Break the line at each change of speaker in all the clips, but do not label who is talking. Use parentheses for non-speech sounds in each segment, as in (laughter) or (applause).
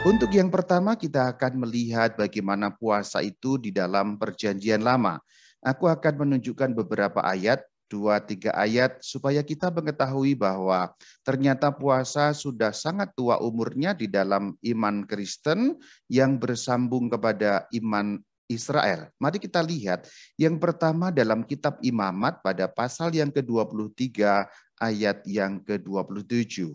Untuk yang pertama kita akan melihat bagaimana puasa itu di dalam perjanjian lama. Aku akan menunjukkan beberapa ayat, dua tiga ayat, supaya kita mengetahui bahwa ternyata puasa sudah sangat tua umurnya di dalam iman Kristen yang bersambung kepada iman Israel. Mari kita lihat yang pertama dalam kitab Imamat pada pasal yang ke-23 ayat yang ke-27.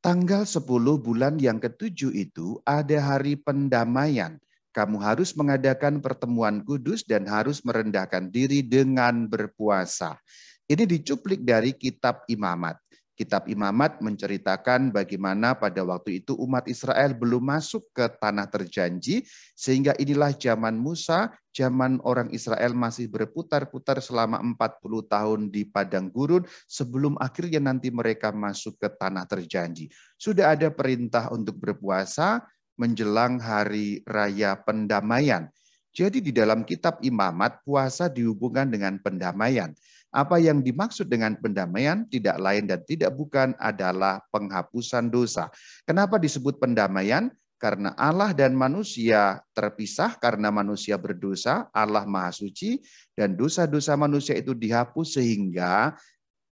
Tanggal 10 bulan yang ketujuh itu ada hari pendamaian. Kamu harus mengadakan pertemuan kudus dan harus merendahkan diri dengan berpuasa. Ini dicuplik dari kitab Imamat. Kitab Imamat menceritakan bagaimana pada waktu itu umat Israel belum masuk ke tanah terjanji, sehingga inilah zaman Musa, zaman orang Israel masih berputar-putar selama 40 tahun di padang gurun sebelum akhirnya nanti mereka masuk ke tanah terjanji. Sudah ada perintah untuk berpuasa menjelang hari raya pendamaian. Jadi di dalam kitab Imamat puasa dihubungkan dengan pendamaian. Apa yang dimaksud dengan pendamaian tidak lain dan tidak bukan adalah penghapusan dosa. Kenapa disebut pendamaian? Karena Allah dan manusia terpisah karena manusia berdosa, Allah Maha Suci dan dosa-dosa manusia itu dihapus sehingga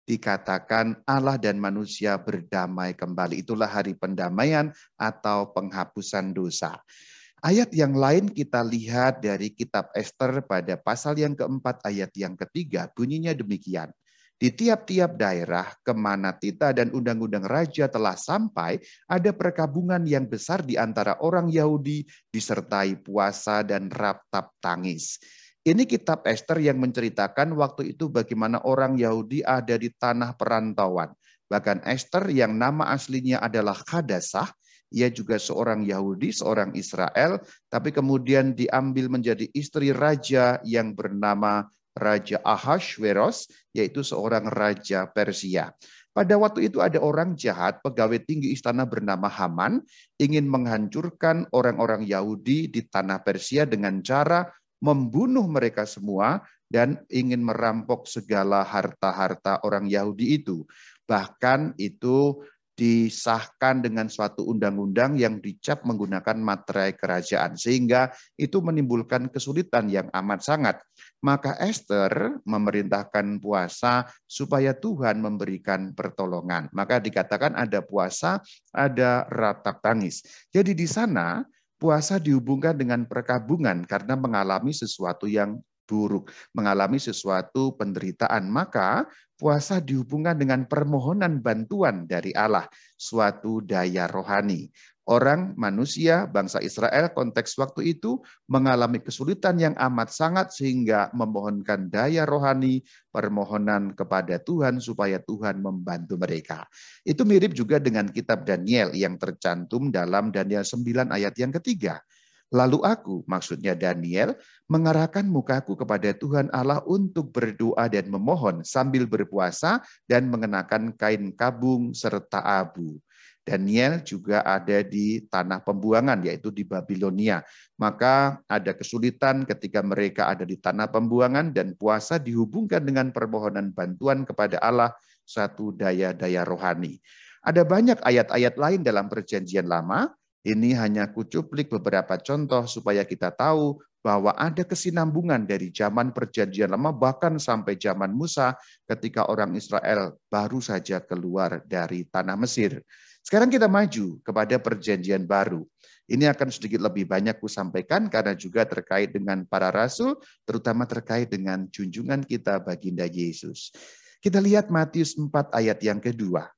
dikatakan Allah dan manusia berdamai kembali. Itulah hari pendamaian atau penghapusan dosa. Ayat yang lain kita lihat dari kitab Esther pada pasal yang keempat ayat yang ketiga bunyinya demikian. Di tiap-tiap daerah ke mana tita dan undang-undang raja telah sampai, ada perkabungan yang besar di antara orang Yahudi disertai puasa dan raptap tangis. Ini kitab Esther yang menceritakan waktu itu bagaimana orang Yahudi ada di tanah perantauan. Bahkan Esther yang nama aslinya adalah Hadasah, ia juga seorang Yahudi, seorang Israel, tapi kemudian diambil menjadi istri raja yang bernama Raja Ahasveros, yaitu seorang raja Persia. Pada waktu itu ada orang jahat, pegawai tinggi istana bernama Haman, ingin menghancurkan orang-orang Yahudi di tanah Persia dengan cara membunuh mereka semua dan ingin merampok segala harta-harta orang Yahudi itu. Bahkan itu disahkan dengan suatu undang-undang yang dicap menggunakan materai kerajaan sehingga itu menimbulkan kesulitan yang amat sangat. Maka Esther memerintahkan puasa supaya Tuhan memberikan pertolongan. Maka dikatakan ada puasa, ada ratap tangis. Jadi di sana puasa dihubungkan dengan perkabungan karena mengalami sesuatu yang buruk, mengalami sesuatu penderitaan, maka puasa dihubungkan dengan permohonan bantuan dari Allah, suatu daya rohani. Orang manusia, bangsa Israel konteks waktu itu mengalami kesulitan yang amat sangat sehingga memohonkan daya rohani, permohonan kepada Tuhan supaya Tuhan membantu mereka. Itu mirip juga dengan kitab Daniel yang tercantum dalam Daniel 9 ayat yang ketiga. Lalu aku, maksudnya Daniel, mengarahkan mukaku kepada Tuhan Allah untuk berdoa dan memohon sambil berpuasa dan mengenakan kain kabung serta abu. Daniel juga ada di tanah pembuangan, yaitu di Babilonia. Maka ada kesulitan ketika mereka ada di tanah pembuangan dan puasa dihubungkan dengan permohonan bantuan kepada Allah, satu daya-daya rohani. Ada banyak ayat-ayat lain dalam perjanjian lama ini hanya kucuplik beberapa contoh supaya kita tahu bahwa ada kesinambungan dari zaman perjanjian lama bahkan sampai zaman Musa ketika orang Israel baru saja keluar dari tanah Mesir. Sekarang kita maju kepada perjanjian baru. Ini akan sedikit lebih banyak kusampaikan karena juga terkait dengan para rasul, terutama terkait dengan junjungan kita baginda Yesus. Kita lihat Matius 4 ayat yang kedua.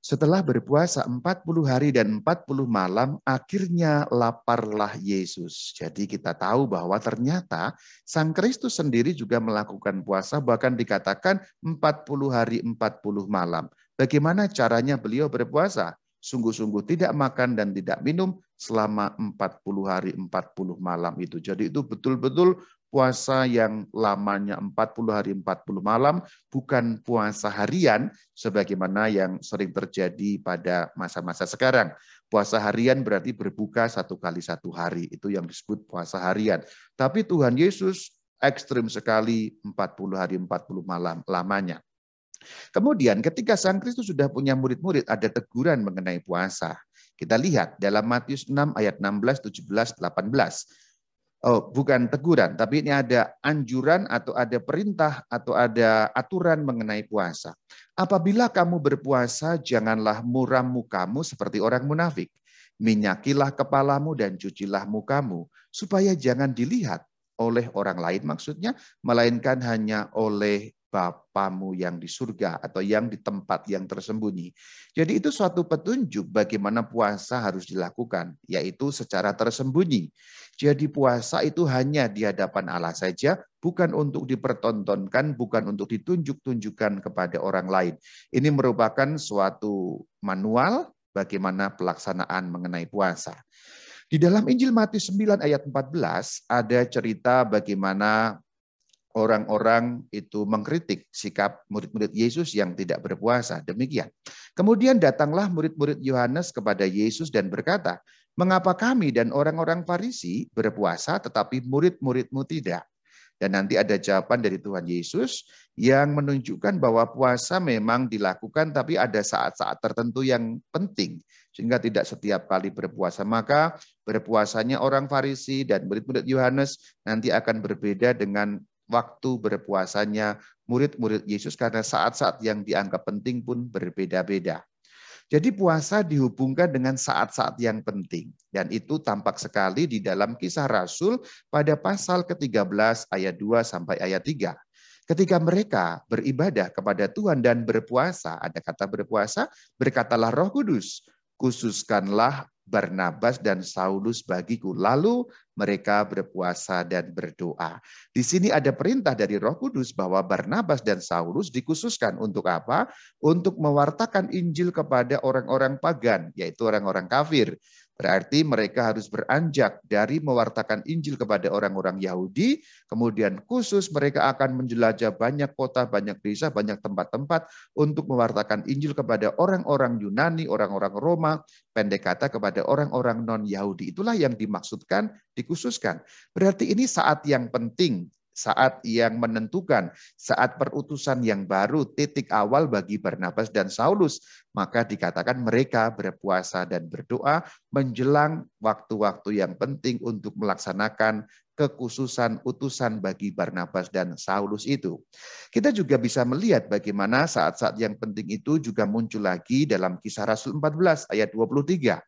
Setelah berpuasa 40 hari dan 40 malam, akhirnya laparlah Yesus. Jadi kita tahu bahwa ternyata Sang Kristus sendiri juga melakukan puasa, bahkan dikatakan 40 hari 40 malam. Bagaimana caranya beliau berpuasa? Sungguh-sungguh tidak makan dan tidak minum selama 40 hari 40 malam itu. Jadi itu betul-betul puasa yang lamanya 40 hari 40 malam, bukan puasa harian sebagaimana yang sering terjadi pada masa-masa sekarang. Puasa harian berarti berbuka satu kali satu hari, itu yang disebut puasa harian. Tapi Tuhan Yesus ekstrim sekali 40 hari 40 malam lamanya. Kemudian ketika Sang Kristus sudah punya murid-murid, ada teguran mengenai puasa. Kita lihat dalam Matius 6 ayat 16, 17, 18. Oh, bukan teguran, tapi ini ada anjuran atau ada perintah atau ada aturan mengenai puasa. Apabila kamu berpuasa, janganlah muram mukamu seperti orang munafik. Minyakilah kepalamu dan cucilah mukamu, supaya jangan dilihat oleh orang lain maksudnya, melainkan hanya oleh Bapamu yang di surga atau yang di tempat yang tersembunyi. Jadi itu suatu petunjuk bagaimana puasa harus dilakukan, yaitu secara tersembunyi. Jadi puasa itu hanya di hadapan Allah saja, bukan untuk dipertontonkan, bukan untuk ditunjuk-tunjukkan kepada orang lain. Ini merupakan suatu manual bagaimana pelaksanaan mengenai puasa. Di dalam Injil Matius 9 ayat 14 ada cerita bagaimana orang-orang itu mengkritik sikap murid-murid Yesus yang tidak berpuasa. Demikian. Kemudian datanglah murid-murid Yohanes kepada Yesus dan berkata, Mengapa kami dan orang-orang Farisi berpuasa tetapi murid-muridmu tidak? Dan nanti ada jawaban dari Tuhan Yesus yang menunjukkan bahwa puasa memang dilakukan tapi ada saat-saat tertentu yang penting. Sehingga tidak setiap kali berpuasa. Maka berpuasanya orang Farisi dan murid-murid Yohanes nanti akan berbeda dengan waktu berpuasanya murid-murid Yesus karena saat-saat yang dianggap penting pun berbeda-beda. Jadi puasa dihubungkan dengan saat-saat yang penting. Dan itu tampak sekali di dalam kisah Rasul pada pasal ke-13 ayat 2 sampai ayat 3. Ketika mereka beribadah kepada Tuhan dan berpuasa, ada kata berpuasa, berkatalah roh kudus, khususkanlah Barnabas dan Saulus bagiku. Lalu mereka berpuasa dan berdoa. Di sini ada perintah dari Roh Kudus bahwa Barnabas dan Saulus dikhususkan untuk apa? Untuk mewartakan Injil kepada orang-orang pagan, yaitu orang-orang kafir. Berarti mereka harus beranjak dari mewartakan Injil kepada orang-orang Yahudi, kemudian khusus mereka akan menjelajah banyak kota, banyak desa, banyak tempat-tempat untuk mewartakan Injil kepada orang-orang Yunani, orang-orang Roma, pendek kata kepada orang-orang non-Yahudi. Itulah yang dimaksudkan dikhususkan. Berarti ini saat yang penting saat yang menentukan, saat perutusan yang baru, titik awal bagi Barnabas dan Saulus. Maka dikatakan mereka berpuasa dan berdoa menjelang waktu-waktu yang penting untuk melaksanakan kekhususan utusan bagi Barnabas dan Saulus itu. Kita juga bisa melihat bagaimana saat-saat yang penting itu juga muncul lagi dalam kisah Rasul 14 ayat 23.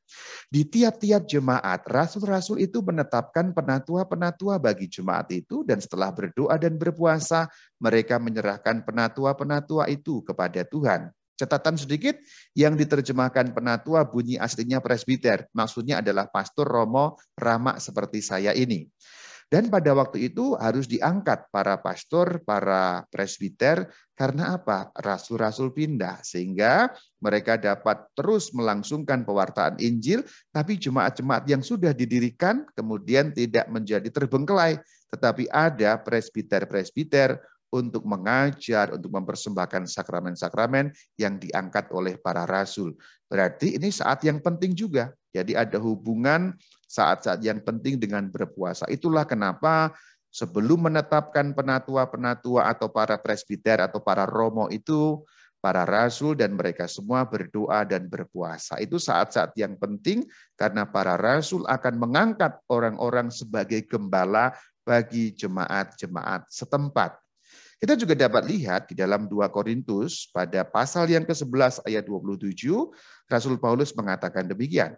Di tiap-tiap jemaat, rasul-rasul itu menetapkan penatua-penatua bagi jemaat itu dan setelah berdoa dan berpuasa, mereka menyerahkan penatua-penatua itu kepada Tuhan. Catatan sedikit yang diterjemahkan penatua bunyi aslinya presbiter. Maksudnya adalah pastor Romo Rama seperti saya ini. Dan pada waktu itu harus diangkat para pastor, para presbiter, karena apa? Rasul-rasul pindah, sehingga mereka dapat terus melangsungkan pewartaan Injil, tapi jemaat-jemaat yang sudah didirikan kemudian tidak menjadi terbengkelai, tetapi ada presbiter-presbiter untuk mengajar, untuk mempersembahkan sakramen-sakramen yang diangkat oleh para rasul. Berarti ini saat yang penting juga. Jadi ada hubungan saat-saat yang penting dengan berpuasa. Itulah kenapa sebelum menetapkan penatua-penatua atau para presbiter atau para romo itu, para rasul dan mereka semua berdoa dan berpuasa. Itu saat-saat yang penting karena para rasul akan mengangkat orang-orang sebagai gembala bagi jemaat-jemaat setempat. Kita juga dapat lihat di dalam 2 Korintus pada pasal yang ke-11 ayat 27, Rasul Paulus mengatakan demikian.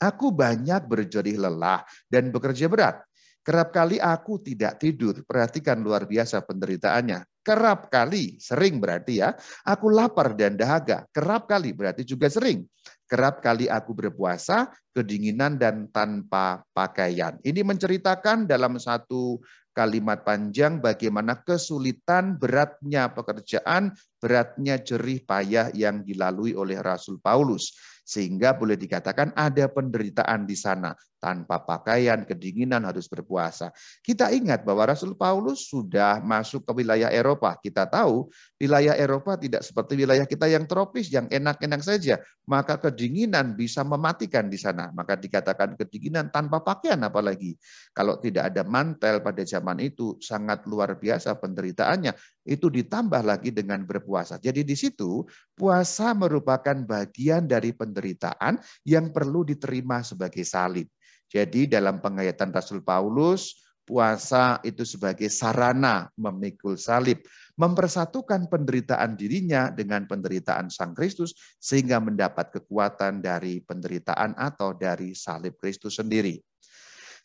Aku banyak berjerih lelah dan bekerja berat. Kerap kali aku tidak tidur. Perhatikan luar biasa penderitaannya. Kerap kali, sering berarti ya. Aku lapar dan dahaga. Kerap kali berarti juga sering. Kerap kali aku berpuasa, kedinginan dan tanpa pakaian. Ini menceritakan dalam satu kalimat panjang bagaimana kesulitan beratnya pekerjaan, beratnya jerih payah yang dilalui oleh Rasul Paulus. Sehingga boleh dikatakan ada penderitaan di sana. Tanpa pakaian, kedinginan harus berpuasa. Kita ingat bahwa Rasul Paulus sudah masuk ke wilayah Eropa. Kita tahu wilayah Eropa tidak seperti wilayah kita yang tropis, yang enak-enak saja. Maka kedinginan bisa mematikan di sana. Maka dikatakan kedinginan tanpa pakaian apalagi. Kalau tidak ada mantel pada zaman itu sangat luar biasa penderitaannya. itu ditambah lagi dengan berpuasa. Jadi di situ puasa merupakan bagian dari penderitaan yang perlu diterima sebagai salib. Jadi dalam pengayatan Rasul Paulus, puasa itu sebagai sarana memikul salib, mempersatukan penderitaan dirinya dengan penderitaan Sang Kristus sehingga mendapat kekuatan dari penderitaan atau dari salib Kristus sendiri.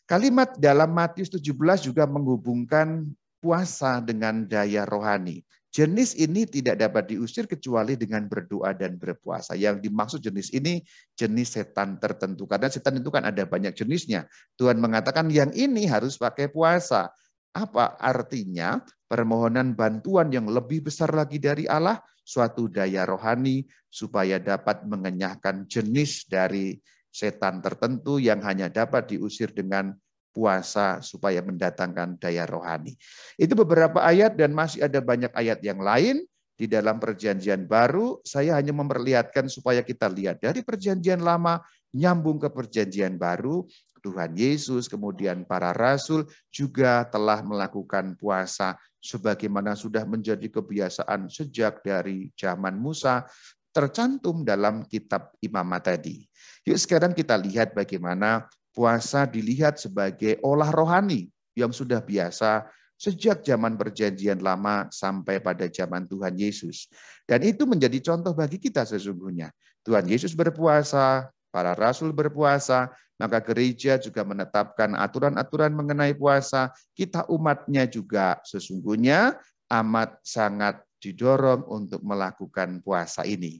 Kalimat dalam Matius 17 juga menghubungkan puasa dengan daya rohani. Jenis ini tidak dapat diusir kecuali dengan berdoa dan berpuasa. Yang dimaksud jenis ini jenis setan tertentu. Karena setan itu kan ada banyak jenisnya. Tuhan mengatakan yang ini harus pakai puasa. Apa artinya? Permohonan bantuan yang lebih besar lagi dari Allah, suatu daya rohani supaya dapat mengenyahkan jenis dari setan tertentu yang hanya dapat diusir dengan puasa supaya mendatangkan daya rohani. Itu beberapa ayat dan masih ada banyak ayat yang lain di dalam perjanjian baru. Saya hanya memperlihatkan supaya kita lihat dari perjanjian lama nyambung ke perjanjian baru. Tuhan Yesus, kemudian para rasul juga telah melakukan puasa sebagaimana sudah menjadi kebiasaan sejak dari zaman Musa tercantum dalam kitab imamat tadi. Yuk sekarang kita lihat bagaimana puasa dilihat sebagai olah rohani yang sudah biasa sejak zaman perjanjian lama sampai pada zaman Tuhan Yesus. Dan itu menjadi contoh bagi kita sesungguhnya. Tuhan Yesus berpuasa, para rasul berpuasa, maka gereja juga menetapkan aturan-aturan mengenai puasa. Kita umatnya juga sesungguhnya amat sangat didorong untuk melakukan puasa ini.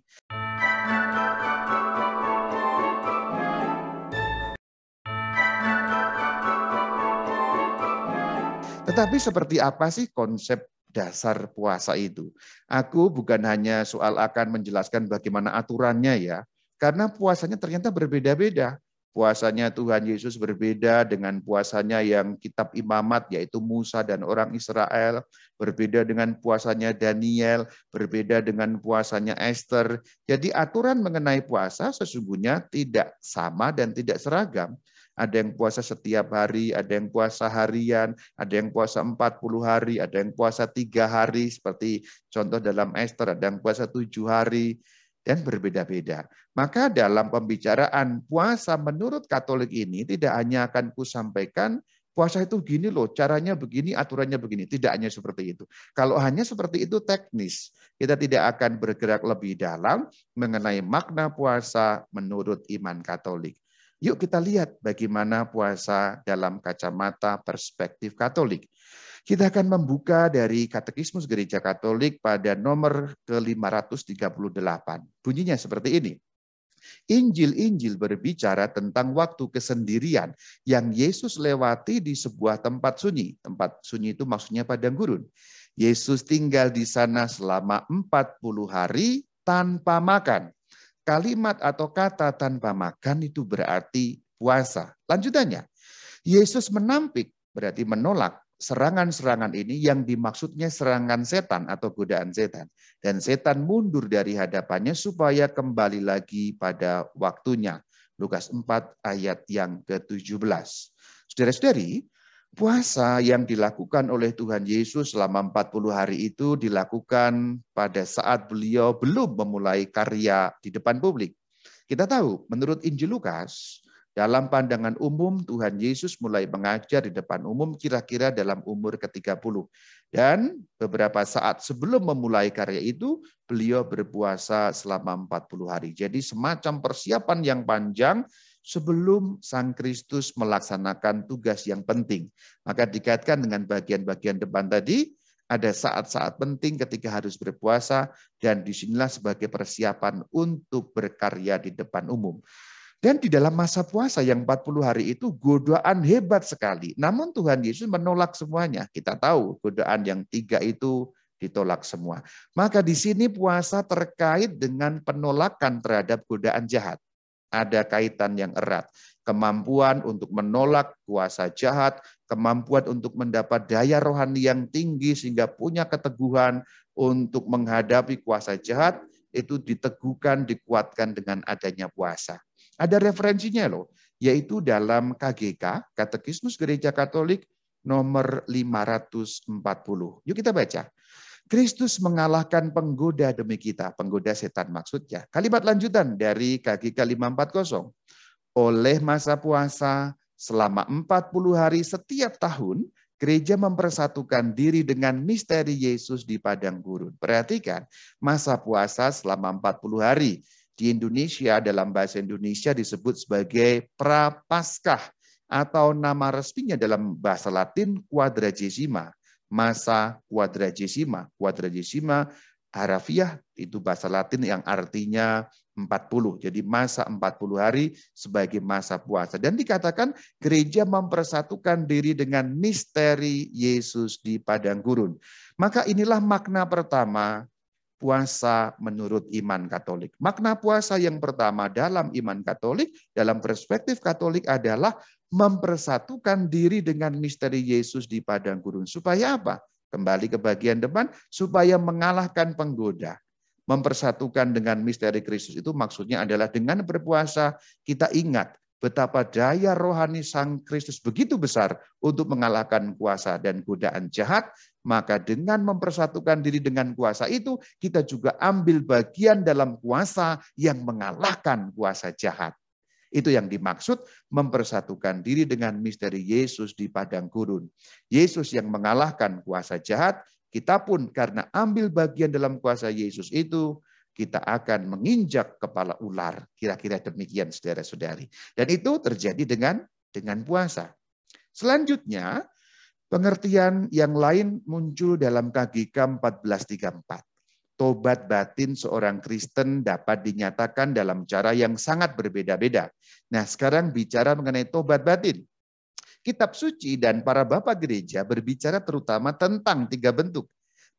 Tetapi seperti apa sih konsep dasar puasa itu? Aku bukan hanya soal akan menjelaskan bagaimana aturannya ya, karena puasanya ternyata berbeda-beda. Puasanya Tuhan Yesus berbeda dengan puasanya yang kitab imamat, yaitu Musa dan orang Israel. Berbeda dengan puasanya Daniel, berbeda dengan puasanya Esther. Jadi aturan mengenai puasa sesungguhnya tidak sama dan tidak seragam. Ada yang puasa setiap hari, ada yang puasa harian, ada yang puasa 40 hari, ada yang puasa tiga hari, seperti contoh dalam Esther, ada yang puasa tujuh hari, dan berbeda-beda. Maka dalam pembicaraan puasa menurut Katolik ini tidak hanya akan kusampaikan puasa itu gini loh, caranya begini, aturannya begini. Tidak hanya seperti itu. Kalau hanya seperti itu teknis, kita tidak akan bergerak lebih dalam mengenai makna puasa menurut iman Katolik. Yuk kita lihat bagaimana puasa dalam kacamata perspektif Katolik. Kita akan membuka dari Katekismus Gereja Katolik pada nomor ke-538. Bunyinya seperti ini. Injil-Injil berbicara tentang waktu kesendirian yang Yesus lewati di sebuah tempat sunyi. Tempat sunyi itu maksudnya padang gurun. Yesus tinggal di sana selama 40 hari tanpa makan. Kalimat atau kata tanpa makan itu berarti puasa. Lanjutannya, Yesus menampik berarti menolak serangan-serangan ini yang dimaksudnya serangan setan atau godaan setan. Dan setan mundur dari hadapannya supaya kembali lagi pada waktunya. Lukas 4 ayat yang ke-17. Saudara-saudari, Puasa yang dilakukan oleh Tuhan Yesus selama 40 hari itu dilakukan pada saat beliau belum memulai karya di depan publik. Kita tahu, menurut Injil Lukas, dalam pandangan umum Tuhan Yesus mulai mengajar di depan umum kira-kira dalam umur ke-30. Dan beberapa saat sebelum memulai karya itu, beliau berpuasa selama 40 hari. Jadi semacam persiapan yang panjang sebelum Sang Kristus melaksanakan tugas yang penting. Maka dikaitkan dengan bagian-bagian depan tadi, ada saat-saat penting ketika harus berpuasa, dan di sinilah sebagai persiapan untuk berkarya di depan umum. Dan di dalam masa puasa yang 40 hari itu godaan hebat sekali. Namun Tuhan Yesus menolak semuanya. Kita tahu godaan yang tiga itu ditolak semua. Maka di sini puasa terkait dengan penolakan terhadap godaan jahat ada kaitan yang erat. Kemampuan untuk menolak kuasa jahat, kemampuan untuk mendapat daya rohani yang tinggi sehingga punya keteguhan untuk menghadapi kuasa jahat, itu diteguhkan, dikuatkan dengan adanya puasa. Ada referensinya loh, yaitu dalam KGK, Katekismus Gereja Katolik nomor 540. Yuk kita baca. Kristus mengalahkan penggoda demi kita. Penggoda setan maksudnya. Kalimat lanjutan dari KGK 540. Oleh masa puasa selama 40 hari setiap tahun, gereja mempersatukan diri dengan misteri Yesus di padang gurun. Perhatikan, masa puasa selama 40 hari. Di Indonesia, dalam bahasa Indonesia disebut sebagai prapaskah atau nama resminya dalam bahasa Latin quadragesima masa quadragesima. Quadragesima harafiah itu bahasa Latin yang artinya 40. Jadi masa 40 hari sebagai masa puasa. Dan dikatakan gereja mempersatukan diri dengan misteri Yesus di padang gurun. Maka inilah makna pertama puasa menurut iman Katolik. Makna puasa yang pertama dalam iman Katolik, dalam perspektif Katolik adalah mempersatukan diri dengan misteri Yesus di padang gurun. Supaya apa? Kembali ke bagian depan, supaya mengalahkan penggoda. Mempersatukan dengan misteri Kristus itu maksudnya adalah dengan berpuasa kita ingat betapa daya rohani Sang Kristus begitu besar untuk mengalahkan kuasa dan godaan jahat, maka dengan mempersatukan diri dengan kuasa itu, kita juga ambil bagian dalam kuasa yang mengalahkan kuasa jahat. Itu yang dimaksud mempersatukan diri dengan misteri Yesus di padang gurun. Yesus yang mengalahkan kuasa jahat, kita pun karena ambil bagian dalam kuasa Yesus itu, kita akan menginjak kepala ular. Kira-kira demikian saudara-saudari. Dan itu terjadi dengan dengan puasa. Selanjutnya, pengertian yang lain muncul dalam KGK 1434. Tobat batin seorang Kristen dapat dinyatakan dalam cara yang sangat berbeda-beda. Nah, sekarang bicara mengenai tobat batin. Kitab suci dan para bapak gereja berbicara terutama tentang tiga bentuk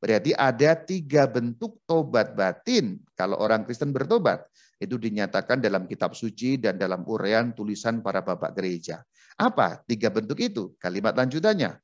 Berarti ada tiga bentuk tobat batin kalau orang Kristen bertobat. Itu dinyatakan dalam kitab suci dan dalam urean tulisan para bapak gereja. Apa tiga bentuk itu? Kalimat lanjutannya.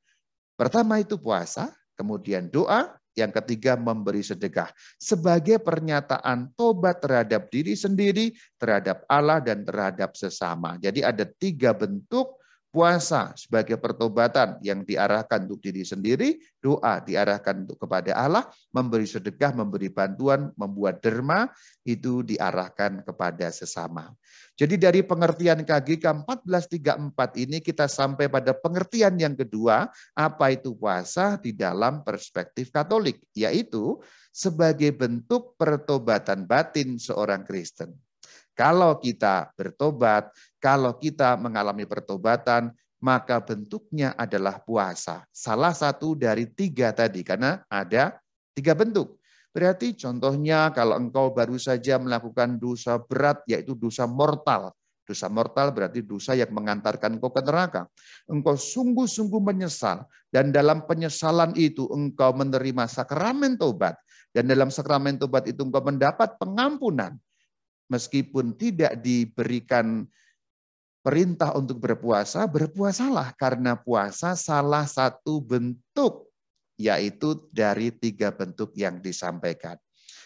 Pertama itu puasa, kemudian doa, yang ketiga memberi sedekah. Sebagai pernyataan tobat terhadap diri sendiri, terhadap Allah, dan terhadap sesama. Jadi ada tiga bentuk puasa sebagai pertobatan yang diarahkan untuk diri sendiri, doa diarahkan untuk kepada Allah, memberi sedekah, memberi bantuan, membuat derma, itu diarahkan kepada sesama. Jadi dari pengertian KGK 1434 ini kita sampai pada pengertian yang kedua, apa itu puasa di dalam perspektif Katolik, yaitu sebagai bentuk pertobatan batin seorang Kristen. Kalau kita bertobat, kalau kita mengalami pertobatan, maka bentuknya adalah puasa. Salah satu dari tiga tadi, karena ada tiga bentuk. Berarti contohnya kalau engkau baru saja melakukan dosa berat, yaitu dosa mortal. Dosa mortal berarti dosa yang mengantarkan engkau ke neraka. Engkau sungguh-sungguh menyesal. Dan dalam penyesalan itu engkau menerima sakramen tobat. Dan dalam sakramen tobat itu engkau mendapat pengampunan meskipun tidak diberikan perintah untuk berpuasa, berpuasalah karena puasa salah satu bentuk yaitu dari tiga bentuk yang disampaikan.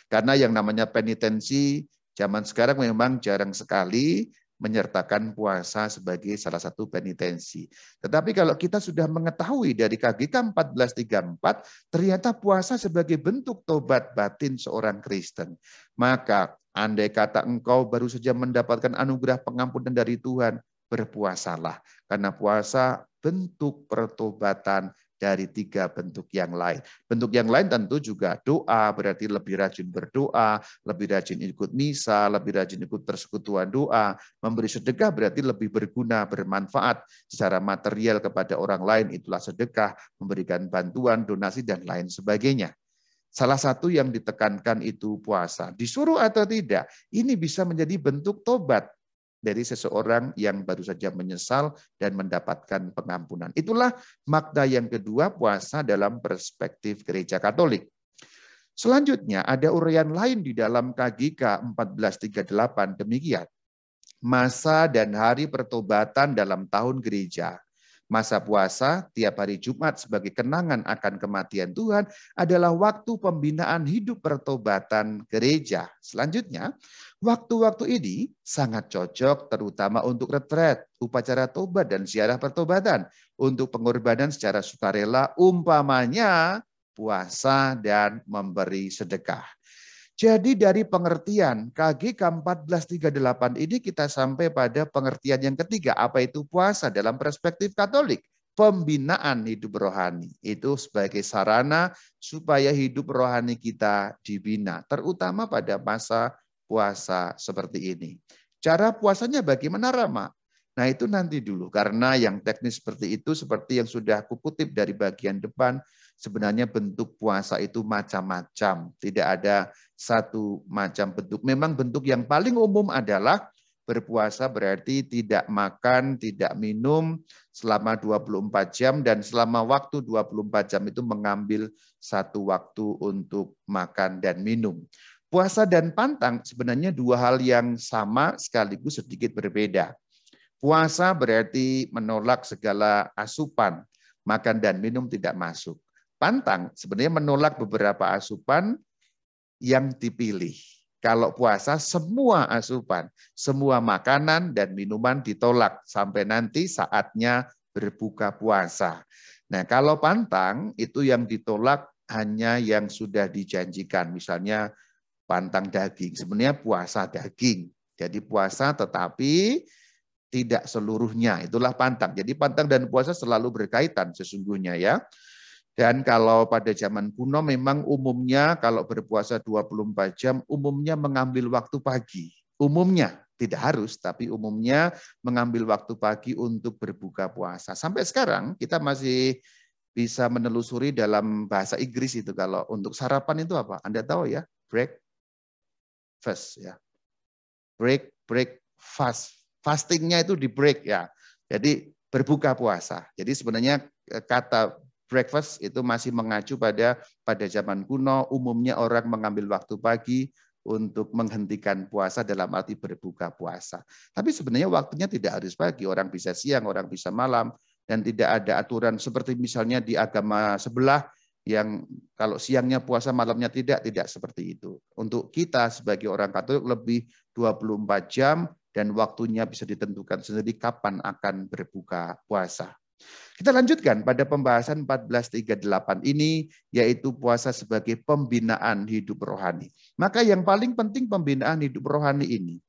Karena yang namanya penitensi zaman sekarang memang jarang sekali menyertakan puasa sebagai salah satu penitensi. Tetapi kalau kita sudah mengetahui dari KGK 1434, ternyata puasa sebagai bentuk tobat batin seorang Kristen. Maka andai kata engkau baru saja mendapatkan anugerah pengampunan dari Tuhan, berpuasalah. Karena puasa bentuk pertobatan dari tiga bentuk yang lain. Bentuk yang lain tentu juga doa, berarti lebih rajin berdoa, lebih rajin ikut misa, lebih rajin ikut persekutuan doa, memberi sedekah berarti lebih berguna, bermanfaat secara material kepada orang lain, itulah sedekah, memberikan bantuan, donasi, dan lain sebagainya. Salah satu yang ditekankan itu puasa. Disuruh atau tidak, ini bisa menjadi bentuk tobat dari seseorang yang baru saja menyesal dan mendapatkan pengampunan. Itulah makna yang kedua puasa dalam perspektif gereja Katolik. Selanjutnya ada uraian lain di dalam KGK 1438 demikian. Masa dan hari pertobatan dalam tahun gereja Masa puasa tiap hari Jumat sebagai kenangan akan kematian Tuhan adalah waktu pembinaan hidup pertobatan gereja. Selanjutnya, waktu-waktu ini sangat cocok terutama untuk retret, upacara tobat dan ziarah pertobatan, untuk pengorbanan secara sukarela umpamanya puasa, dan memberi sedekah. Jadi dari pengertian KGK 1438 ini kita sampai pada pengertian yang ketiga. Apa itu puasa dalam perspektif Katolik? Pembinaan hidup rohani. Itu sebagai sarana supaya hidup rohani kita dibina. Terutama pada masa puasa seperti ini. Cara puasanya bagaimana Rama? Nah itu nanti dulu, karena yang teknis seperti itu, seperti yang sudah aku kutip dari bagian depan, sebenarnya bentuk puasa itu macam-macam. Tidak ada satu macam bentuk. Memang bentuk yang paling umum adalah berpuasa berarti tidak makan, tidak minum selama 24 jam, dan selama waktu 24 jam itu mengambil satu waktu untuk makan dan minum. Puasa dan pantang sebenarnya dua hal yang sama sekaligus sedikit berbeda. Puasa berarti menolak segala asupan, makan dan minum tidak masuk. Pantang sebenarnya menolak beberapa asupan yang dipilih. Kalau puasa semua asupan, semua makanan dan minuman ditolak sampai nanti saatnya berbuka puasa. Nah, kalau pantang itu yang ditolak hanya yang sudah dijanjikan, misalnya pantang daging. Sebenarnya puasa daging. Jadi puasa tetapi tidak seluruhnya. Itulah pantang. Jadi pantang dan puasa selalu berkaitan sesungguhnya ya. Dan kalau pada zaman kuno memang umumnya kalau berpuasa 24 jam umumnya mengambil waktu pagi. Umumnya tidak harus tapi umumnya mengambil waktu pagi untuk berbuka puasa. Sampai sekarang kita masih bisa menelusuri dalam bahasa Inggris itu kalau untuk sarapan itu apa? Anda tahu ya? Break fast ya. Break break fast fastingnya itu di break ya. Jadi berbuka puasa. Jadi sebenarnya eh, kata breakfast itu masih mengacu pada pada zaman kuno umumnya orang mengambil waktu pagi untuk menghentikan puasa dalam arti berbuka puasa. Tapi sebenarnya waktunya tidak harus pagi, orang bisa siang, orang bisa malam dan tidak ada aturan seperti misalnya di agama sebelah yang kalau siangnya puasa malamnya tidak tidak seperti itu. Untuk kita sebagai orang Katolik lebih 24 jam dan waktunya bisa ditentukan sendiri kapan akan berbuka puasa. Kita lanjutkan pada pembahasan 1438 ini, yaitu puasa sebagai pembinaan hidup rohani. Maka yang paling penting pembinaan hidup rohani ini,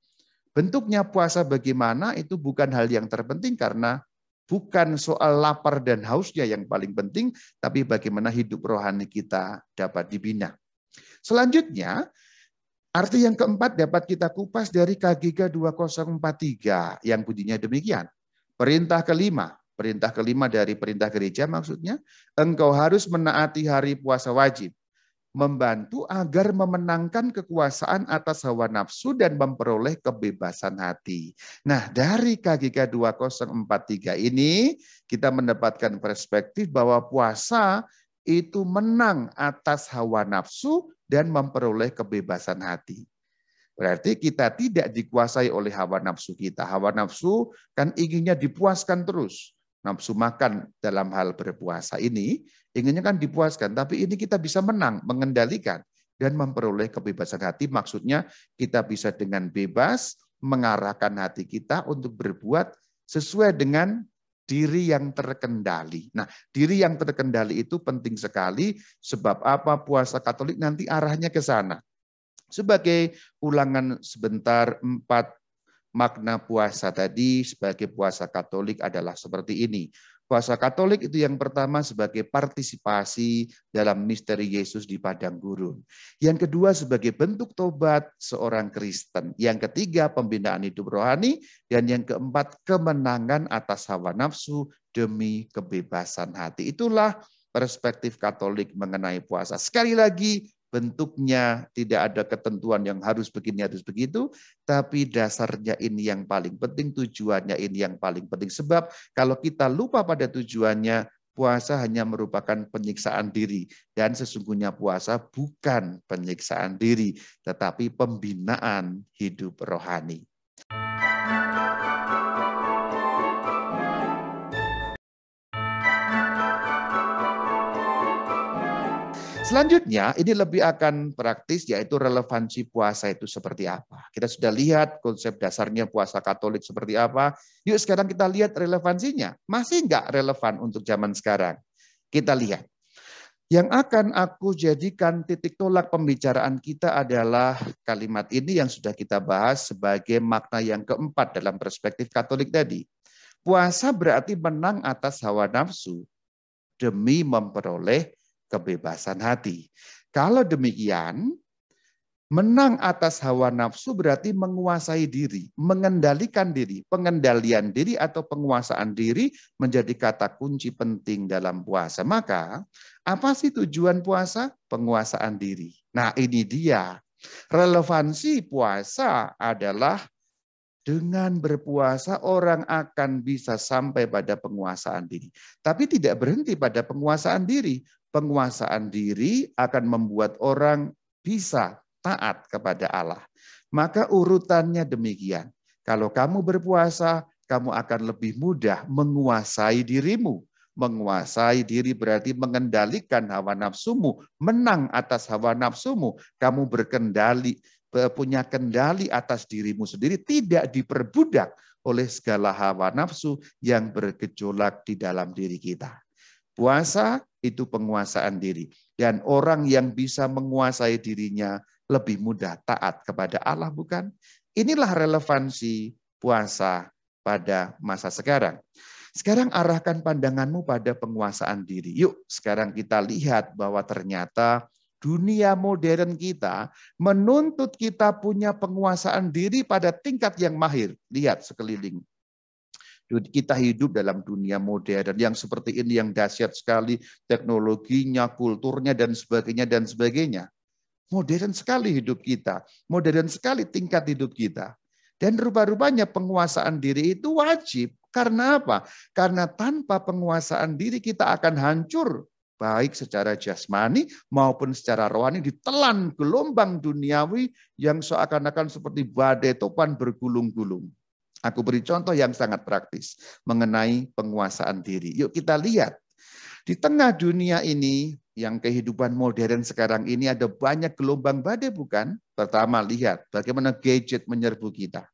bentuknya puasa bagaimana itu bukan hal yang terpenting karena bukan soal lapar dan hausnya yang paling penting, tapi bagaimana hidup rohani kita dapat dibina. Selanjutnya, Arti yang keempat dapat kita kupas dari KGK 2043 yang bunyinya demikian. Perintah kelima, perintah kelima dari perintah gereja maksudnya, engkau harus menaati hari puasa wajib, membantu agar memenangkan kekuasaan atas hawa nafsu dan memperoleh kebebasan hati. Nah, dari KGK 2043 ini kita mendapatkan perspektif bahwa puasa itu menang atas hawa nafsu dan memperoleh kebebasan hati. Berarti kita tidak dikuasai oleh hawa nafsu kita. Hawa nafsu kan inginnya dipuaskan terus. Nafsu makan dalam hal berpuasa ini inginnya kan dipuaskan, tapi ini kita bisa menang, mengendalikan dan memperoleh kebebasan hati. Maksudnya kita bisa dengan bebas mengarahkan hati kita untuk berbuat sesuai dengan diri yang terkendali. Nah, diri yang terkendali itu penting sekali sebab apa puasa Katolik nanti arahnya ke sana. Sebagai ulangan sebentar empat makna puasa tadi sebagai puasa Katolik adalah seperti ini. Puasa Katolik itu yang pertama sebagai partisipasi dalam misteri Yesus di padang gurun. Yang kedua sebagai bentuk tobat seorang Kristen. Yang ketiga pembinaan hidup rohani. Dan yang keempat kemenangan atas hawa nafsu demi kebebasan hati. Itulah perspektif Katolik mengenai puasa. Sekali lagi bentuknya tidak ada ketentuan yang harus begini harus begitu, tapi dasarnya ini yang paling penting, tujuannya ini yang paling penting. Sebab kalau kita lupa pada tujuannya, puasa hanya merupakan penyiksaan diri dan sesungguhnya puasa bukan penyiksaan diri, tetapi pembinaan hidup rohani. Selanjutnya, ini lebih akan praktis, yaitu relevansi puasa itu seperti apa. Kita sudah lihat konsep dasarnya puasa katolik seperti apa. Yuk sekarang kita lihat relevansinya. Masih nggak relevan untuk zaman sekarang? Kita lihat. Yang akan aku jadikan titik tolak pembicaraan kita adalah kalimat ini yang sudah kita bahas sebagai makna yang keempat dalam perspektif Katolik tadi. Puasa berarti menang atas hawa nafsu demi memperoleh kebebasan hati. Kalau demikian, Menang atas hawa nafsu berarti menguasai diri, mengendalikan diri. Pengendalian diri atau penguasaan diri menjadi kata kunci penting dalam puasa. Maka, apa sih tujuan puasa? Penguasaan diri. Nah, ini dia. Relevansi puasa adalah dengan berpuasa orang akan bisa sampai pada penguasaan diri. Tapi tidak berhenti pada penguasaan diri. Penguasaan diri akan membuat orang bisa taat kepada Allah. Maka urutannya demikian. Kalau kamu berpuasa, kamu akan lebih mudah menguasai dirimu. Menguasai diri berarti mengendalikan hawa nafsumu, menang atas hawa nafsumu. Kamu berkendali, punya kendali atas dirimu sendiri, tidak diperbudak oleh segala hawa nafsu yang bergejolak di dalam diri kita. Puasa itu penguasaan diri. Dan orang yang bisa menguasai dirinya lebih mudah taat kepada Allah bukan? Inilah relevansi puasa pada masa sekarang. Sekarang arahkan pandanganmu pada penguasaan diri. Yuk, sekarang kita lihat bahwa ternyata dunia modern kita menuntut kita punya penguasaan diri pada tingkat yang mahir. Lihat sekeliling. Kita hidup dalam dunia modern yang seperti ini yang dahsyat sekali teknologinya, kulturnya dan sebagainya dan sebagainya. Modern sekali hidup kita, modern sekali tingkat hidup kita. Dan rupa-rupanya penguasaan diri itu wajib. Karena apa? Karena tanpa penguasaan diri kita akan hancur. Baik secara jasmani maupun secara rohani ditelan gelombang duniawi yang seakan-akan seperti badai topan bergulung-gulung. Aku beri contoh yang sangat praktis mengenai penguasaan diri. Yuk kita lihat. Di tengah dunia ini yang kehidupan modern sekarang ini ada banyak gelombang badai bukan? Pertama lihat bagaimana gadget menyerbu kita.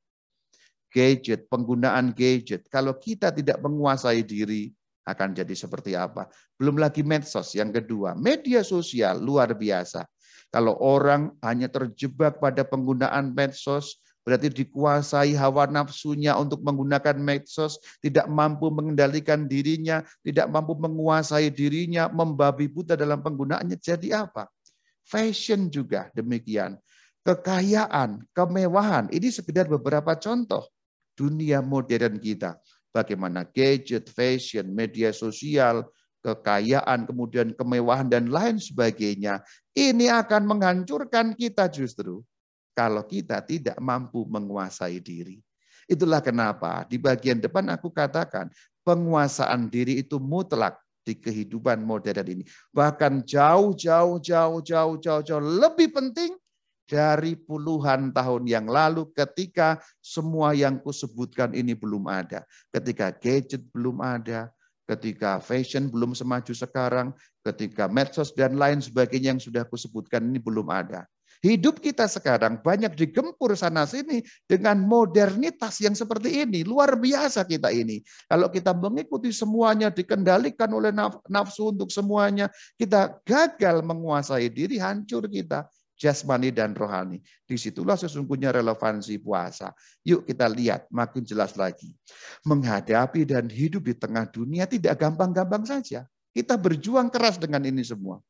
Gadget, penggunaan gadget. Kalau kita tidak menguasai diri akan jadi seperti apa? Belum lagi medsos yang kedua, media sosial luar biasa. Kalau orang hanya terjebak pada penggunaan medsos, berarti dikuasai hawa nafsunya untuk menggunakan medsos, tidak mampu mengendalikan dirinya, tidak mampu menguasai dirinya, membabi buta dalam penggunaannya. Jadi apa? Fashion juga demikian. Kekayaan, kemewahan, ini sekedar beberapa contoh dunia modern kita. Bagaimana gadget, fashion, media sosial, kekayaan, kemudian kemewahan, dan lain sebagainya. Ini akan menghancurkan kita justru kalau kita tidak mampu menguasai diri. Itulah kenapa di bagian depan aku katakan penguasaan diri itu mutlak di kehidupan modern ini. Bahkan jauh, jauh, jauh, jauh, jauh, jauh lebih penting dari puluhan tahun yang lalu ketika semua yang kusebutkan ini belum ada. Ketika gadget belum ada, ketika fashion belum semaju sekarang, ketika medsos dan lain sebagainya yang sudah kusebutkan ini belum ada. Hidup kita sekarang banyak digempur sana sini dengan modernitas yang seperti ini. Luar biasa kita ini. Kalau kita mengikuti semuanya, dikendalikan oleh nafsu untuk semuanya, kita gagal menguasai diri, hancur kita jasmani dan rohani. Di situlah sesungguhnya relevansi puasa. Yuk kita lihat makin jelas lagi. Menghadapi dan hidup di tengah dunia tidak gampang-gampang saja. Kita berjuang keras dengan ini semua.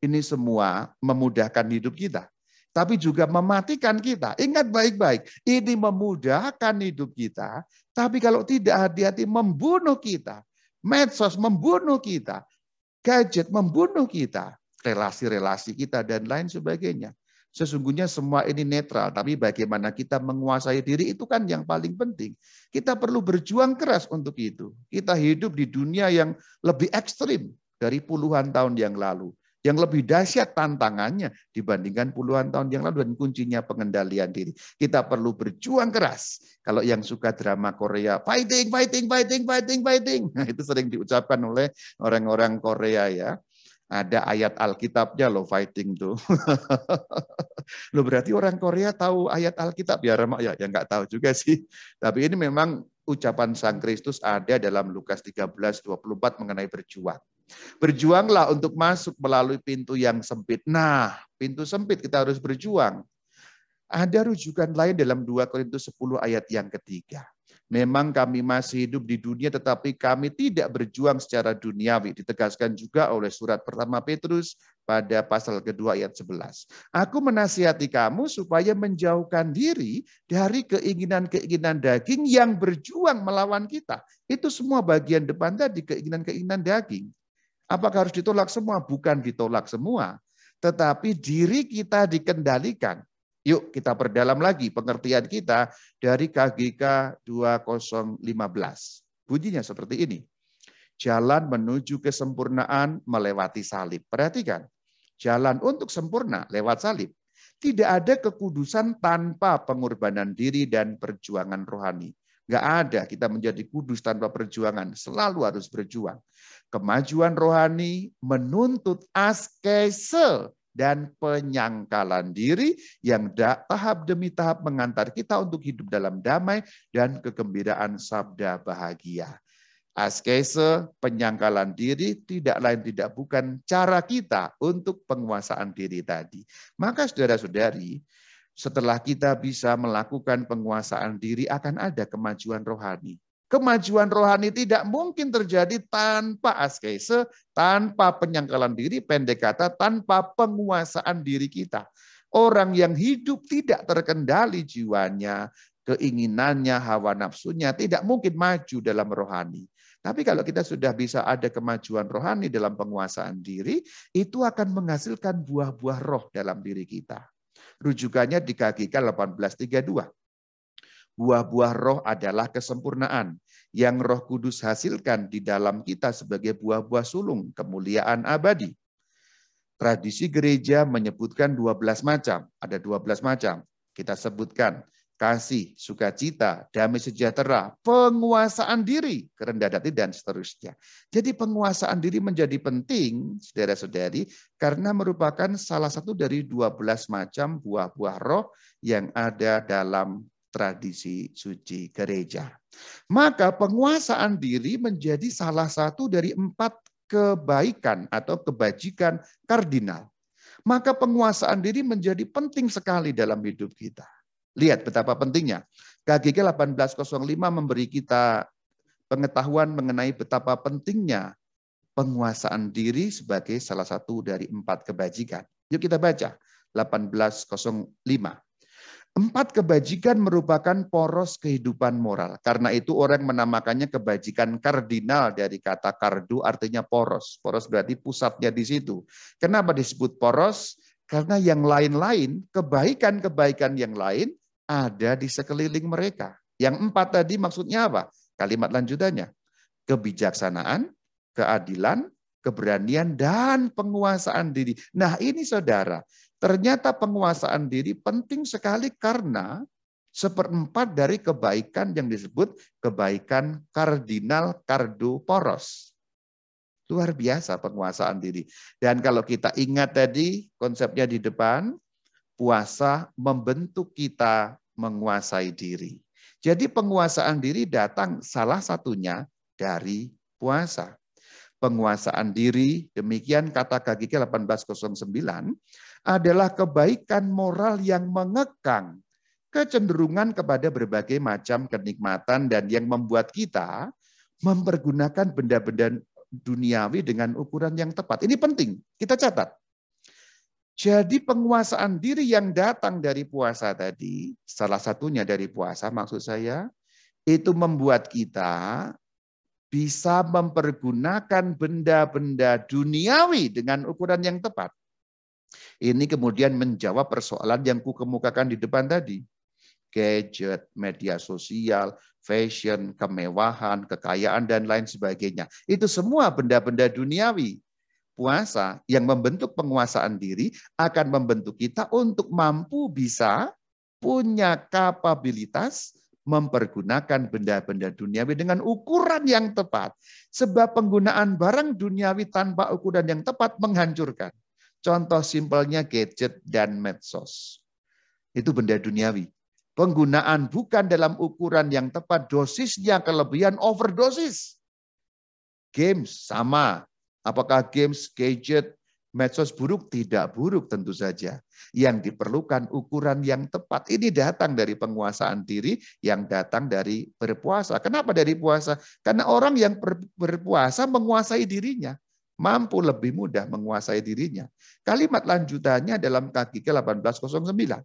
Ini semua memudahkan hidup kita tapi juga mematikan kita. Ingat baik-baik, ini memudahkan hidup kita, tapi kalau tidak hati-hati membunuh kita. Medsos membunuh kita, gadget membunuh kita, relasi-relasi kita dan lain sebagainya. Sesungguhnya semua ini netral, tapi bagaimana kita menguasai diri itu kan yang paling penting. Kita perlu berjuang keras untuk itu. Kita hidup di dunia yang lebih ekstrim dari puluhan tahun yang lalu yang lebih dahsyat tantangannya dibandingkan puluhan tahun yang lalu dan kuncinya pengendalian diri. Kita perlu berjuang keras. Kalau yang suka drama Korea, fighting, fighting, fighting, fighting, fighting. Nah, itu sering diucapkan oleh orang-orang Korea ya. Ada ayat Alkitabnya loh fighting tuh. (laughs) Lo berarti orang Korea tahu ayat Alkitab ya ya ya nggak tahu juga sih. Tapi ini memang ucapan Sang Kristus ada dalam Lukas 13 24 mengenai berjuang. Berjuanglah untuk masuk melalui pintu yang sempit. Nah, pintu sempit kita harus berjuang. Ada rujukan lain dalam 2 Korintus 10 ayat yang ketiga. Memang kami masih hidup di dunia tetapi kami tidak berjuang secara duniawi. Ditegaskan juga oleh surat pertama Petrus pada pasal kedua ayat 11. Aku menasihati kamu supaya menjauhkan diri dari keinginan-keinginan daging yang berjuang melawan kita. Itu semua bagian depan tadi keinginan-keinginan daging. Apakah harus ditolak semua? Bukan ditolak semua. Tetapi diri kita dikendalikan Yuk kita perdalam lagi pengertian kita dari KGK 2015. Bunyinya seperti ini. Jalan menuju kesempurnaan melewati salib. Perhatikan, jalan untuk sempurna lewat salib. Tidak ada kekudusan tanpa pengorbanan diri dan perjuangan rohani. Enggak ada kita menjadi kudus tanpa perjuangan. Selalu harus berjuang. Kemajuan rohani menuntut askese dan penyangkalan diri yang tahap demi tahap mengantar kita untuk hidup dalam damai dan kegembiraan sabda bahagia. Askese, penyangkalan diri, tidak lain tidak bukan cara kita untuk penguasaan diri tadi. Maka saudara-saudari, setelah kita bisa melakukan penguasaan diri akan ada kemajuan rohani. Kemajuan rohani tidak mungkin terjadi tanpa askese, tanpa penyangkalan diri, pendek kata, tanpa penguasaan diri kita. Orang yang hidup tidak terkendali jiwanya, keinginannya, hawa nafsunya, tidak mungkin maju dalam rohani. Tapi kalau kita sudah bisa ada kemajuan rohani dalam penguasaan diri, itu akan menghasilkan buah-buah roh dalam diri kita. Rujukannya di KGK 1832. Buah-buah roh adalah kesempurnaan yang roh kudus hasilkan di dalam kita sebagai buah-buah sulung kemuliaan abadi. Tradisi gereja menyebutkan 12 macam, ada 12 macam. Kita sebutkan kasih, sukacita, damai sejahtera, penguasaan diri, kerendahan hati, dan seterusnya. Jadi penguasaan diri menjadi penting, saudara-saudari, karena merupakan salah satu dari 12 macam buah-buah roh yang ada dalam tradisi suci gereja. Maka penguasaan diri menjadi salah satu dari empat kebaikan atau kebajikan kardinal. Maka penguasaan diri menjadi penting sekali dalam hidup kita. Lihat betapa pentingnya. KGG 1805 memberi kita pengetahuan mengenai betapa pentingnya penguasaan diri sebagai salah satu dari empat kebajikan. Yuk kita baca 1805. Empat kebajikan merupakan poros kehidupan moral. Karena itu orang menamakannya kebajikan kardinal dari kata kardu artinya poros. Poros berarti pusatnya di situ. Kenapa disebut poros? Karena yang lain-lain, kebaikan-kebaikan yang lain ada di sekeliling mereka. Yang empat tadi maksudnya apa? Kalimat lanjutannya. Kebijaksanaan, keadilan, keberanian, dan penguasaan diri. Nah ini saudara, Ternyata penguasaan diri penting sekali karena seperempat dari kebaikan yang disebut kebaikan kardinal kardo poros. Luar biasa penguasaan diri. Dan kalau kita ingat tadi konsepnya di depan, puasa membentuk kita menguasai diri. Jadi penguasaan diri datang salah satunya dari puasa. Penguasaan diri, demikian kata KGK 1809, adalah kebaikan moral yang mengekang kecenderungan kepada berbagai macam kenikmatan dan yang membuat kita mempergunakan benda-benda duniawi dengan ukuran yang tepat. Ini penting, kita catat. Jadi penguasaan diri yang datang dari puasa tadi, salah satunya dari puasa maksud saya, itu membuat kita bisa mempergunakan benda-benda duniawi dengan ukuran yang tepat. Ini kemudian menjawab persoalan yang kukemukakan di depan tadi. Gadget, media sosial, fashion, kemewahan, kekayaan, dan lain sebagainya. Itu semua benda-benda duniawi. Puasa yang membentuk penguasaan diri akan membentuk kita untuk mampu bisa punya kapabilitas mempergunakan benda-benda duniawi dengan ukuran yang tepat. Sebab penggunaan barang duniawi tanpa ukuran yang tepat menghancurkan. Contoh simpelnya gadget dan medsos. Itu benda duniawi. Penggunaan bukan dalam ukuran yang tepat, dosisnya kelebihan overdosis. Games sama, Apakah games, gadget, medsos buruk? Tidak buruk tentu saja. Yang diperlukan ukuran yang tepat. Ini datang dari penguasaan diri yang datang dari berpuasa. Kenapa dari puasa? Karena orang yang berpuasa menguasai dirinya. Mampu lebih mudah menguasai dirinya. Kalimat lanjutannya dalam kaki ke 1809.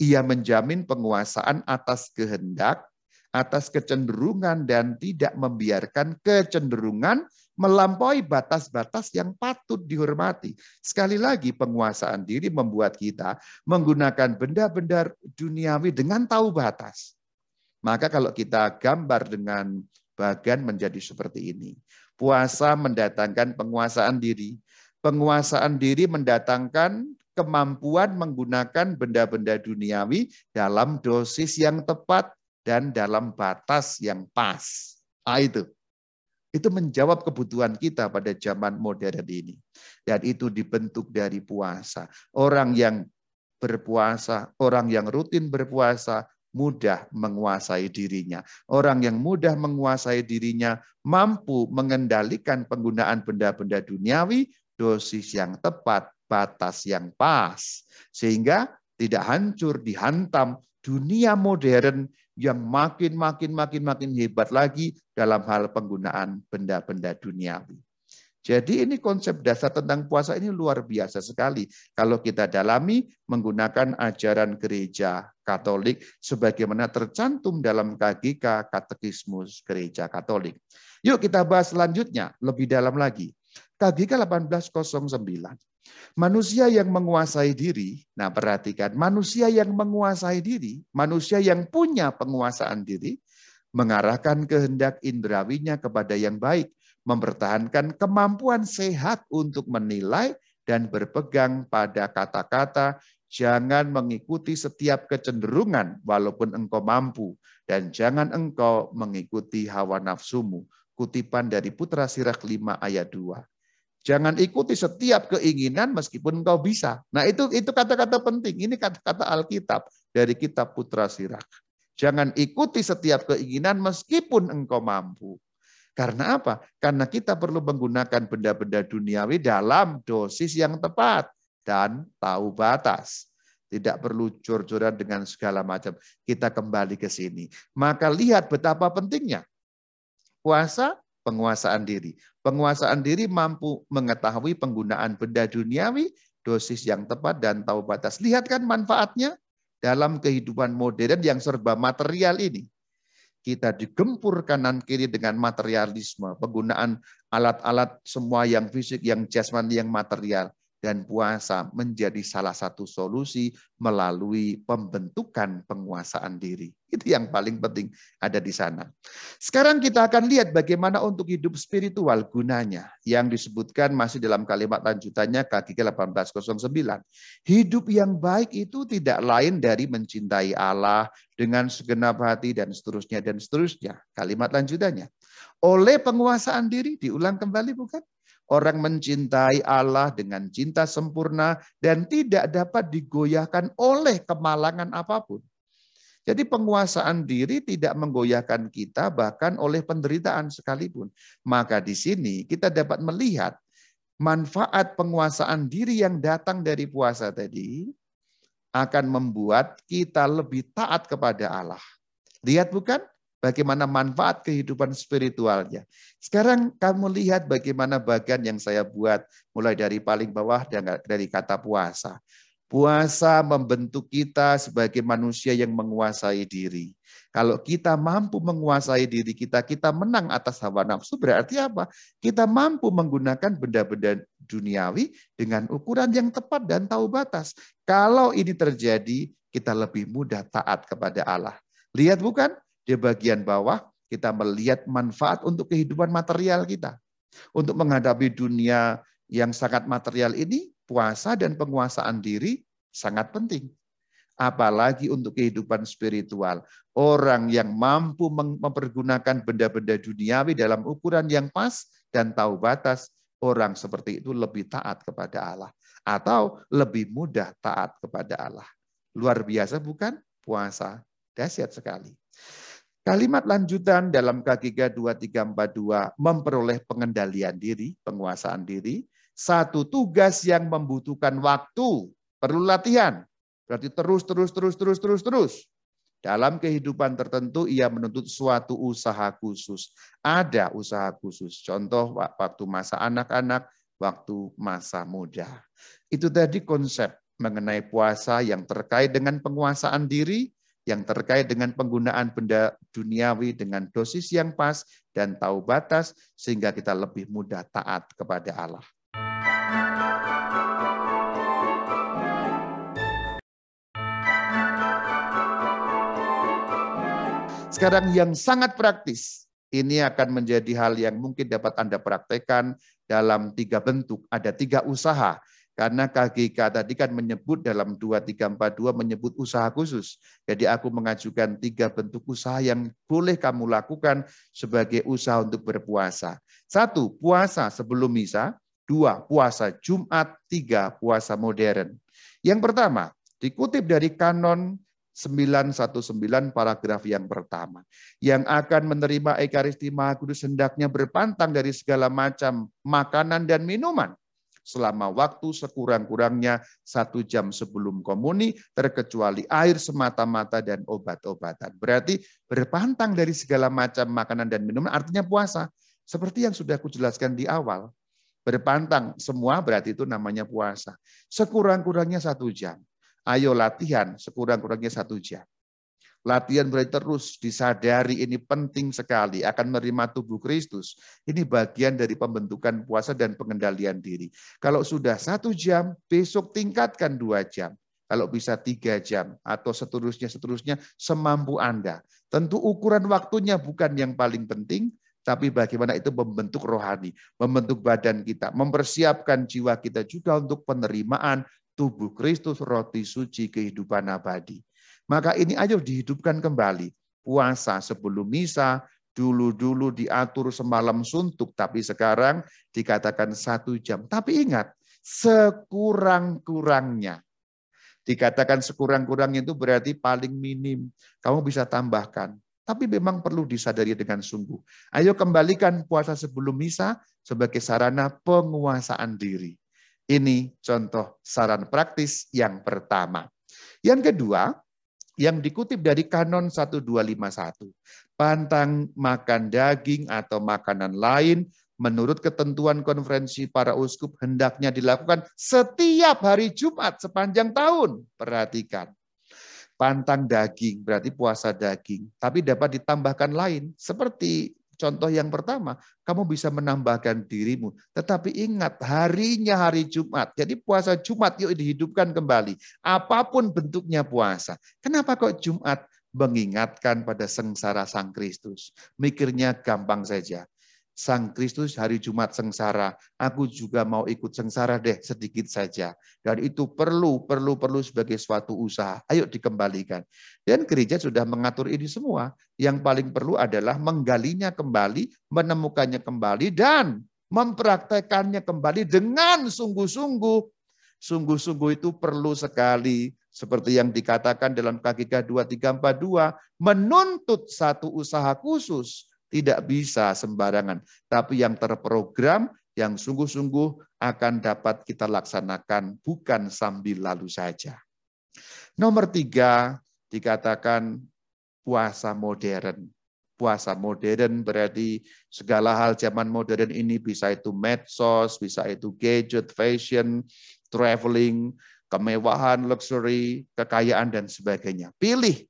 Ia menjamin penguasaan atas kehendak, atas kecenderungan dan tidak membiarkan kecenderungan melampaui batas-batas yang patut dihormati. Sekali lagi penguasaan diri membuat kita menggunakan benda-benda duniawi dengan tahu batas. Maka kalau kita gambar dengan bagan menjadi seperti ini. Puasa mendatangkan penguasaan diri. Penguasaan diri mendatangkan kemampuan menggunakan benda-benda duniawi dalam dosis yang tepat dan dalam batas yang pas. Ah, itu. Itu menjawab kebutuhan kita pada zaman modern ini. Dan itu dibentuk dari puasa. Orang yang berpuasa, orang yang rutin berpuasa, mudah menguasai dirinya. Orang yang mudah menguasai dirinya mampu mengendalikan penggunaan benda-benda duniawi, dosis yang tepat, batas yang pas. Sehingga tidak hancur, dihantam dunia modern yang makin makin makin makin hebat lagi dalam hal penggunaan benda-benda duniawi. Jadi ini konsep dasar tentang puasa ini luar biasa sekali kalau kita dalami menggunakan ajaran gereja Katolik sebagaimana tercantum dalam KGK Katekismus Gereja Katolik. Yuk kita bahas selanjutnya lebih dalam lagi. KGK 1809. Manusia yang menguasai diri, nah perhatikan, manusia yang menguasai diri, manusia yang punya penguasaan diri, mengarahkan kehendak indrawinya kepada yang baik, mempertahankan kemampuan sehat untuk menilai dan berpegang pada kata-kata, jangan mengikuti setiap kecenderungan walaupun engkau mampu, dan jangan engkau mengikuti hawa nafsumu. Kutipan dari Putra Sirak 5 ayat 2. Jangan ikuti setiap keinginan meskipun engkau bisa. Nah itu itu kata-kata penting. Ini kata-kata Alkitab dari kitab Putra Sirak. Jangan ikuti setiap keinginan meskipun engkau mampu. Karena apa? Karena kita perlu menggunakan benda-benda duniawi dalam dosis yang tepat dan tahu batas. Tidak perlu jor-joran dengan segala macam. Kita kembali ke sini. Maka lihat betapa pentingnya. Puasa penguasaan diri. Penguasaan diri mampu mengetahui penggunaan benda duniawi, dosis yang tepat dan tahu batas. Lihat kan manfaatnya dalam kehidupan modern yang serba material ini. Kita digempur kanan kiri dengan materialisme, penggunaan alat-alat semua yang fisik, yang jasmani, yang material dan puasa menjadi salah satu solusi melalui pembentukan penguasaan diri. Itu yang paling penting ada di sana. Sekarang kita akan lihat bagaimana untuk hidup spiritual gunanya yang disebutkan masih dalam kalimat lanjutannya KGG 1809. Hidup yang baik itu tidak lain dari mencintai Allah dengan segenap hati dan seterusnya dan seterusnya. Kalimat lanjutannya. Oleh penguasaan diri diulang kembali bukan? Orang mencintai Allah dengan cinta sempurna dan tidak dapat digoyahkan oleh kemalangan apa pun. Jadi penguasaan diri tidak menggoyahkan kita bahkan oleh penderitaan sekalipun. Maka di sini kita dapat melihat manfaat penguasaan diri yang datang dari puasa tadi akan membuat kita lebih taat kepada Allah. Lihat bukan? Bagaimana manfaat kehidupan spiritualnya. Sekarang kamu lihat bagaimana bagian yang saya buat mulai dari paling bawah dan dari kata puasa. Puasa membentuk kita sebagai manusia yang menguasai diri. Kalau kita mampu menguasai diri kita, kita menang atas hawa nafsu, berarti apa? Kita mampu menggunakan benda-benda duniawi dengan ukuran yang tepat dan tahu batas. Kalau ini terjadi, kita lebih mudah taat kepada Allah. Lihat bukan? Di bagian bawah kita melihat manfaat untuk kehidupan material kita. Untuk menghadapi dunia yang sangat material ini, puasa dan penguasaan diri sangat penting. Apalagi untuk kehidupan spiritual. Orang yang mampu mempergunakan benda-benda duniawi dalam ukuran yang pas dan tahu batas, orang seperti itu lebih taat kepada Allah. Atau lebih mudah taat kepada Allah. Luar biasa bukan? Puasa. Dahsyat sekali. Kalimat lanjutan dalam KGK 2342 memperoleh pengendalian diri, penguasaan diri, satu tugas yang membutuhkan waktu, perlu latihan. Berarti terus, terus, terus, terus, terus, terus. Dalam kehidupan tertentu ia menuntut suatu usaha khusus. Ada usaha khusus. Contoh waktu masa anak-anak, waktu masa muda. Itu tadi konsep mengenai puasa yang terkait dengan penguasaan diri, yang terkait dengan penggunaan benda duniawi dengan dosis yang pas dan tahu batas sehingga kita lebih mudah taat kepada Allah. Sekarang yang sangat praktis, ini akan menjadi hal yang mungkin dapat Anda praktekkan dalam tiga bentuk. Ada tiga usaha karena KGK tadi kan menyebut dalam 2342 menyebut usaha khusus. Jadi aku mengajukan tiga bentuk usaha yang boleh kamu lakukan sebagai usaha untuk berpuasa. Satu, puasa sebelum misa. Dua, puasa Jumat. Tiga, puasa modern. Yang pertama, dikutip dari kanon 919 paragraf yang pertama. Yang akan menerima Ekaristi Maha Kudus hendaknya berpantang dari segala macam makanan dan minuman selama waktu sekurang-kurangnya satu jam sebelum komuni, terkecuali air semata-mata dan obat-obatan. Berarti berpantang dari segala macam makanan dan minuman artinya puasa. Seperti yang sudah aku jelaskan di awal. Berpantang semua berarti itu namanya puasa. Sekurang-kurangnya satu jam. Ayo latihan sekurang-kurangnya satu jam. Latihan berarti terus disadari ini penting sekali akan menerima tubuh Kristus. Ini bagian dari pembentukan puasa dan pengendalian diri. Kalau sudah satu jam, besok tingkatkan dua jam. Kalau bisa tiga jam atau seterusnya seterusnya semampu Anda. Tentu ukuran waktunya bukan yang paling penting, tapi bagaimana itu membentuk rohani, membentuk badan kita, mempersiapkan jiwa kita juga untuk penerimaan tubuh Kristus, roti suci kehidupan abadi. Maka ini ayo dihidupkan kembali. Puasa sebelum misa, dulu-dulu diatur semalam suntuk, tapi sekarang dikatakan satu jam. Tapi ingat, sekurang-kurangnya. Dikatakan sekurang-kurangnya itu berarti paling minim. Kamu bisa tambahkan. Tapi memang perlu disadari dengan sungguh. Ayo kembalikan puasa sebelum misa sebagai sarana penguasaan diri. Ini contoh saran praktis yang pertama. Yang kedua, yang dikutip dari Kanon 1251. Pantang makan daging atau makanan lain menurut ketentuan konferensi para uskup hendaknya dilakukan setiap hari Jumat sepanjang tahun. Perhatikan. Pantang daging berarti puasa daging, tapi dapat ditambahkan lain seperti Contoh yang pertama, kamu bisa menambahkan dirimu. Tetapi ingat, harinya hari Jumat. Jadi puasa Jumat yuk dihidupkan kembali. Apa pun bentuknya puasa. Kenapa kok Jumat? Mengingatkan pada sengsara Sang Kristus. Mikirnya gampang saja. Sang Kristus hari Jumat sengsara, aku juga mau ikut sengsara deh sedikit saja. Dan itu perlu, perlu, perlu sebagai suatu usaha. Ayo dikembalikan. Dan gereja sudah mengatur ini semua. Yang paling perlu adalah menggalinya kembali, menemukannya kembali, dan mempraktekannya kembali dengan sungguh-sungguh. Sungguh-sungguh itu perlu sekali seperti yang dikatakan dalam KGK 2342, menuntut satu usaha khusus tidak bisa sembarangan, tapi yang terprogram, yang sungguh-sungguh akan dapat kita laksanakan bukan sambil lalu saja. Nomor tiga, dikatakan puasa modern. Puasa modern berarti segala hal zaman modern ini bisa itu medsos, bisa itu gadget, fashion, traveling, kemewahan, luxury, kekayaan, dan sebagainya. Pilih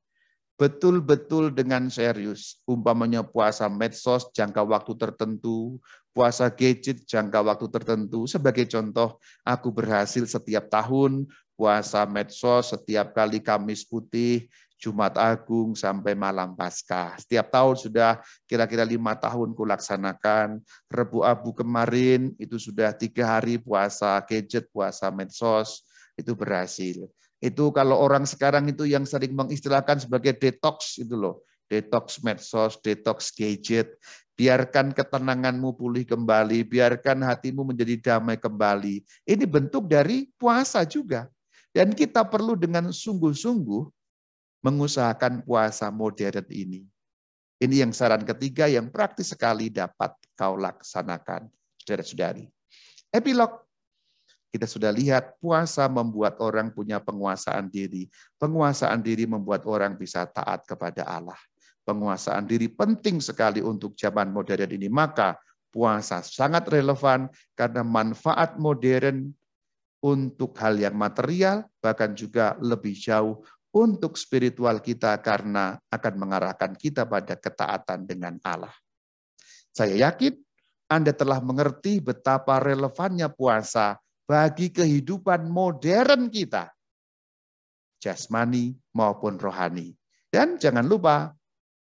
betul-betul dengan serius. Umpamanya puasa medsos jangka waktu tertentu, puasa gadget jangka waktu tertentu. Sebagai contoh, aku berhasil setiap tahun puasa medsos setiap kali Kamis Putih, Jumat Agung sampai malam Paskah. Setiap tahun sudah kira-kira lima tahun kulaksanakan. Rebu Abu kemarin itu sudah tiga hari puasa gadget, puasa medsos, itu berhasil. Itu kalau orang sekarang itu yang sering mengistilahkan sebagai detox itu loh. Detox medsos, detox gadget. Biarkan ketenanganmu pulih kembali, biarkan hatimu menjadi damai kembali. Ini bentuk dari puasa juga. Dan kita perlu dengan sungguh-sungguh mengusahakan puasa modern ini. Ini yang saran ketiga yang praktis sekali dapat kau laksanakan, saudara-saudari. Epilog. Kita sudah lihat puasa membuat orang punya penguasaan diri. Penguasaan diri membuat orang bisa taat kepada Allah. Penguasaan diri penting sekali untuk zaman modern ini. Maka puasa sangat relevan karena manfaat modern untuk hal yang material, bahkan juga lebih jauh untuk spiritual kita karena akan mengarahkan kita pada ketaatan dengan Allah. Saya yakin Anda telah mengerti betapa relevannya puasa bagi kehidupan modern kita, jasmani maupun rohani. Dan jangan lupa,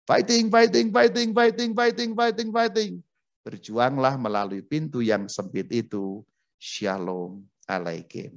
fighting, fighting, fighting, fighting, fighting, fighting, fighting. Berjuanglah melalui pintu yang sempit itu. Shalom Alaikum.